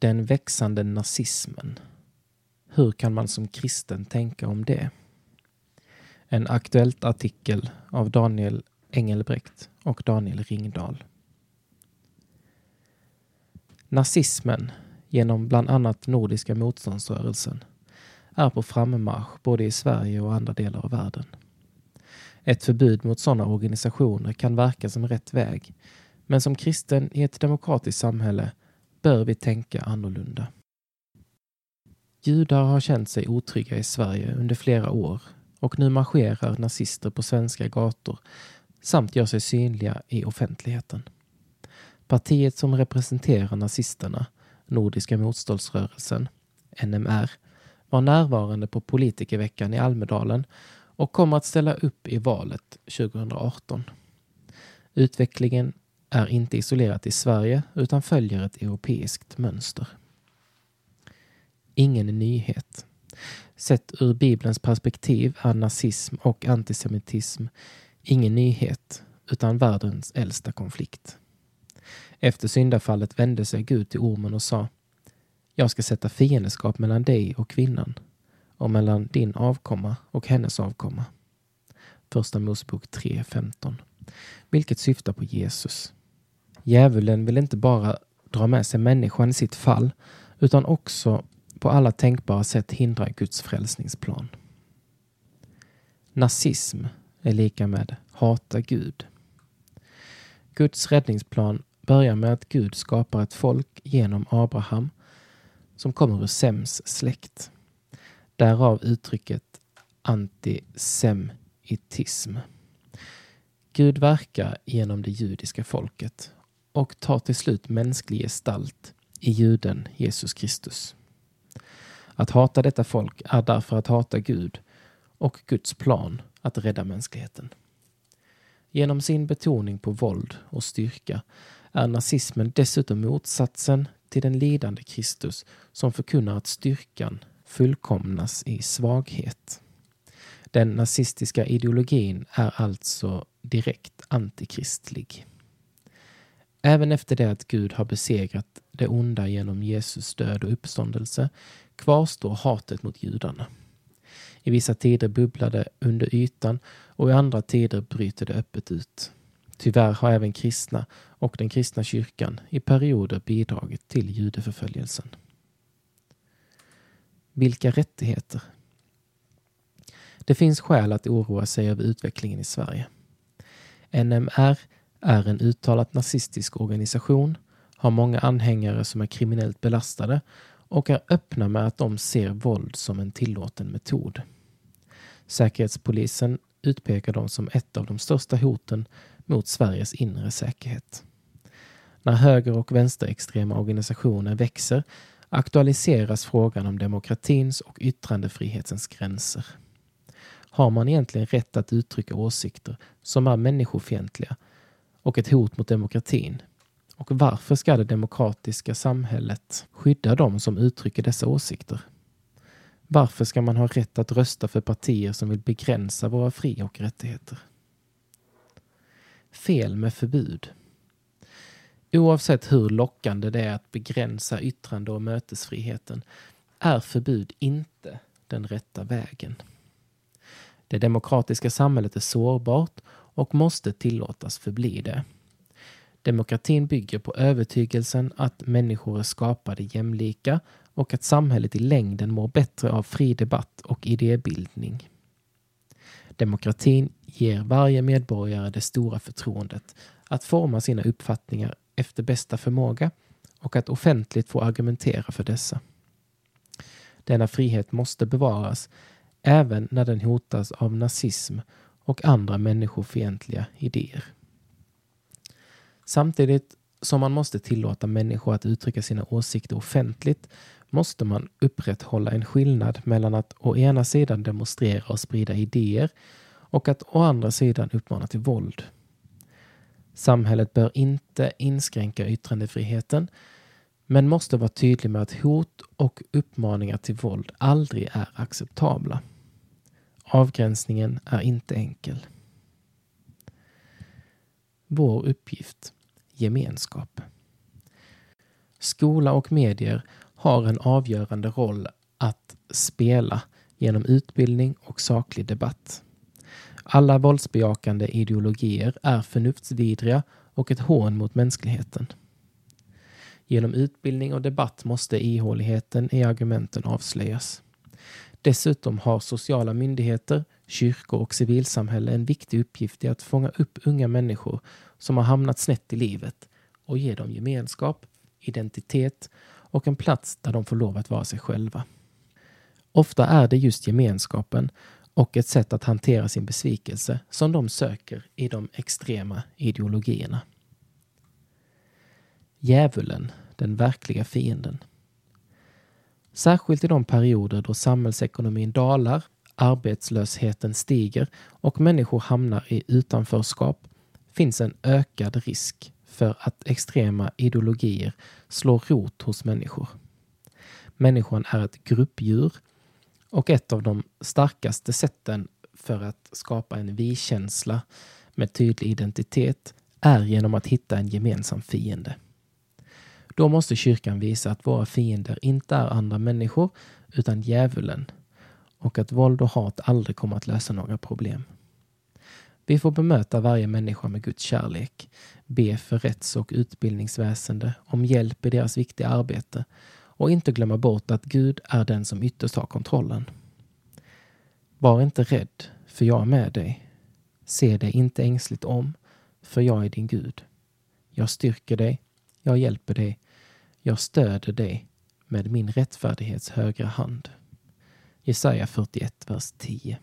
Den växande nazismen. Hur kan man som kristen tänka om det? En aktuellt artikel av Daniel Engelbrekt och Daniel Ringdahl. Nazismen, genom bland annat Nordiska motståndsrörelsen, är på frammarsch både i Sverige och andra delar av världen. Ett förbud mot sådana organisationer kan verka som rätt väg, men som kristen i ett demokratiskt samhälle bör vi tänka annorlunda. Judar har känt sig otrygga i Sverige under flera år och nu marscherar nazister på svenska gator samt gör sig synliga i offentligheten. Partiet som representerar nazisterna, Nordiska motståndsrörelsen, NMR, var närvarande på politikerveckan i Almedalen och kommer att ställa upp i valet 2018. Utvecklingen är inte isolerat i Sverige utan följer ett europeiskt mönster. Ingen nyhet. Sett ur Bibelns perspektiv är nazism och antisemitism ingen nyhet utan världens äldsta konflikt. Efter syndafallet vände sig Gud till ormen och sa Jag ska sätta fiendeskap mellan dig och kvinnan och mellan din avkomma och hennes avkomma. Första Mosebok 3.15. Vilket syftar på Jesus. Djävulen vill inte bara dra med sig människan i sitt fall utan också på alla tänkbara sätt hindra Guds frälsningsplan. Nazism är lika med hata Gud. Guds räddningsplan börjar med att Gud skapar ett folk genom Abraham som kommer ur Sems släkt. Därav uttrycket antisemitism. Gud verkar genom det judiska folket och tar till slut mänsklig gestalt i juden Jesus Kristus. Att hata detta folk är därför att hata Gud och Guds plan att rädda mänskligheten. Genom sin betoning på våld och styrka är nazismen dessutom motsatsen till den lidande Kristus som förkunnar att styrkan fullkomnas i svaghet. Den nazistiska ideologin är alltså direkt antikristlig. Även efter det att Gud har besegrat det onda genom Jesus död och uppståndelse kvarstår hatet mot judarna. I vissa tider bubblar det under ytan och i andra tider bryter det öppet ut. Tyvärr har även kristna och den kristna kyrkan i perioder bidragit till judeförföljelsen. Vilka rättigheter? Det finns skäl att oroa sig över utvecklingen i Sverige. NMR är en uttalat nazistisk organisation, har många anhängare som är kriminellt belastade och är öppna med att de ser våld som en tillåten metod. Säkerhetspolisen utpekar dem som ett av de största hoten mot Sveriges inre säkerhet. När höger och vänsterextrema organisationer växer aktualiseras frågan om demokratins och yttrandefrihetens gränser. Har man egentligen rätt att uttrycka åsikter som är människofientliga och ett hot mot demokratin? Och varför ska det demokratiska samhället skydda dem som uttrycker dessa åsikter? Varför ska man ha rätt att rösta för partier som vill begränsa våra fri och rättigheter? Fel med förbud. Oavsett hur lockande det är att begränsa yttrande och mötesfriheten är förbud inte den rätta vägen. Det demokratiska samhället är sårbart och måste tillåtas förbli det. Demokratin bygger på övertygelsen att människor är skapade jämlika och att samhället i längden mår bättre av fri debatt och idébildning. Demokratin ger varje medborgare det stora förtroendet att forma sina uppfattningar efter bästa förmåga och att offentligt få argumentera för dessa. Denna frihet måste bevaras även när den hotas av nazism och andra människofientliga idéer. Samtidigt som man måste tillåta människor att uttrycka sina åsikter offentligt måste man upprätthålla en skillnad mellan att å ena sidan demonstrera och sprida idéer och att å andra sidan uppmana till våld. Samhället bör inte inskränka yttrandefriheten men måste vara tydlig med att hot och uppmaningar till våld aldrig är acceptabla. Avgränsningen är inte enkel. Vår uppgift gemenskap. Skola och medier har en avgörande roll att spela genom utbildning och saklig debatt. Alla våldsbejakande ideologier är förnuftsvidriga och ett hån mot mänskligheten. Genom utbildning och debatt måste ihåligheten i argumenten avslöjas. Dessutom har sociala myndigheter, kyrkor och civilsamhälle en viktig uppgift i att fånga upp unga människor som har hamnat snett i livet och ge dem gemenskap, identitet och en plats där de får lov att vara sig själva. Ofta är det just gemenskapen och ett sätt att hantera sin besvikelse som de söker i de extrema ideologierna. Djävulen, den verkliga fienden. Särskilt i de perioder då samhällsekonomin dalar, arbetslösheten stiger och människor hamnar i utanförskap finns en ökad risk för att extrema ideologier slår rot hos människor. Människan är ett gruppdjur och ett av de starkaste sätten för att skapa en vi-känsla med tydlig identitet är genom att hitta en gemensam fiende. Då måste kyrkan visa att våra fiender inte är andra människor utan djävulen och att våld och hat aldrig kommer att lösa några problem. Vi får bemöta varje människa med Guds kärlek, be för rätts och utbildningsväsende om hjälp i deras viktiga arbete och inte glömma bort att Gud är den som ytterst har kontrollen. Var inte rädd, för jag är med dig. Se dig inte ängsligt om, för jag är din Gud. Jag styrker dig, jag hjälper dig, jag stöder dig med min rättfärdighets högra hand. Jesaja 41, vers 10.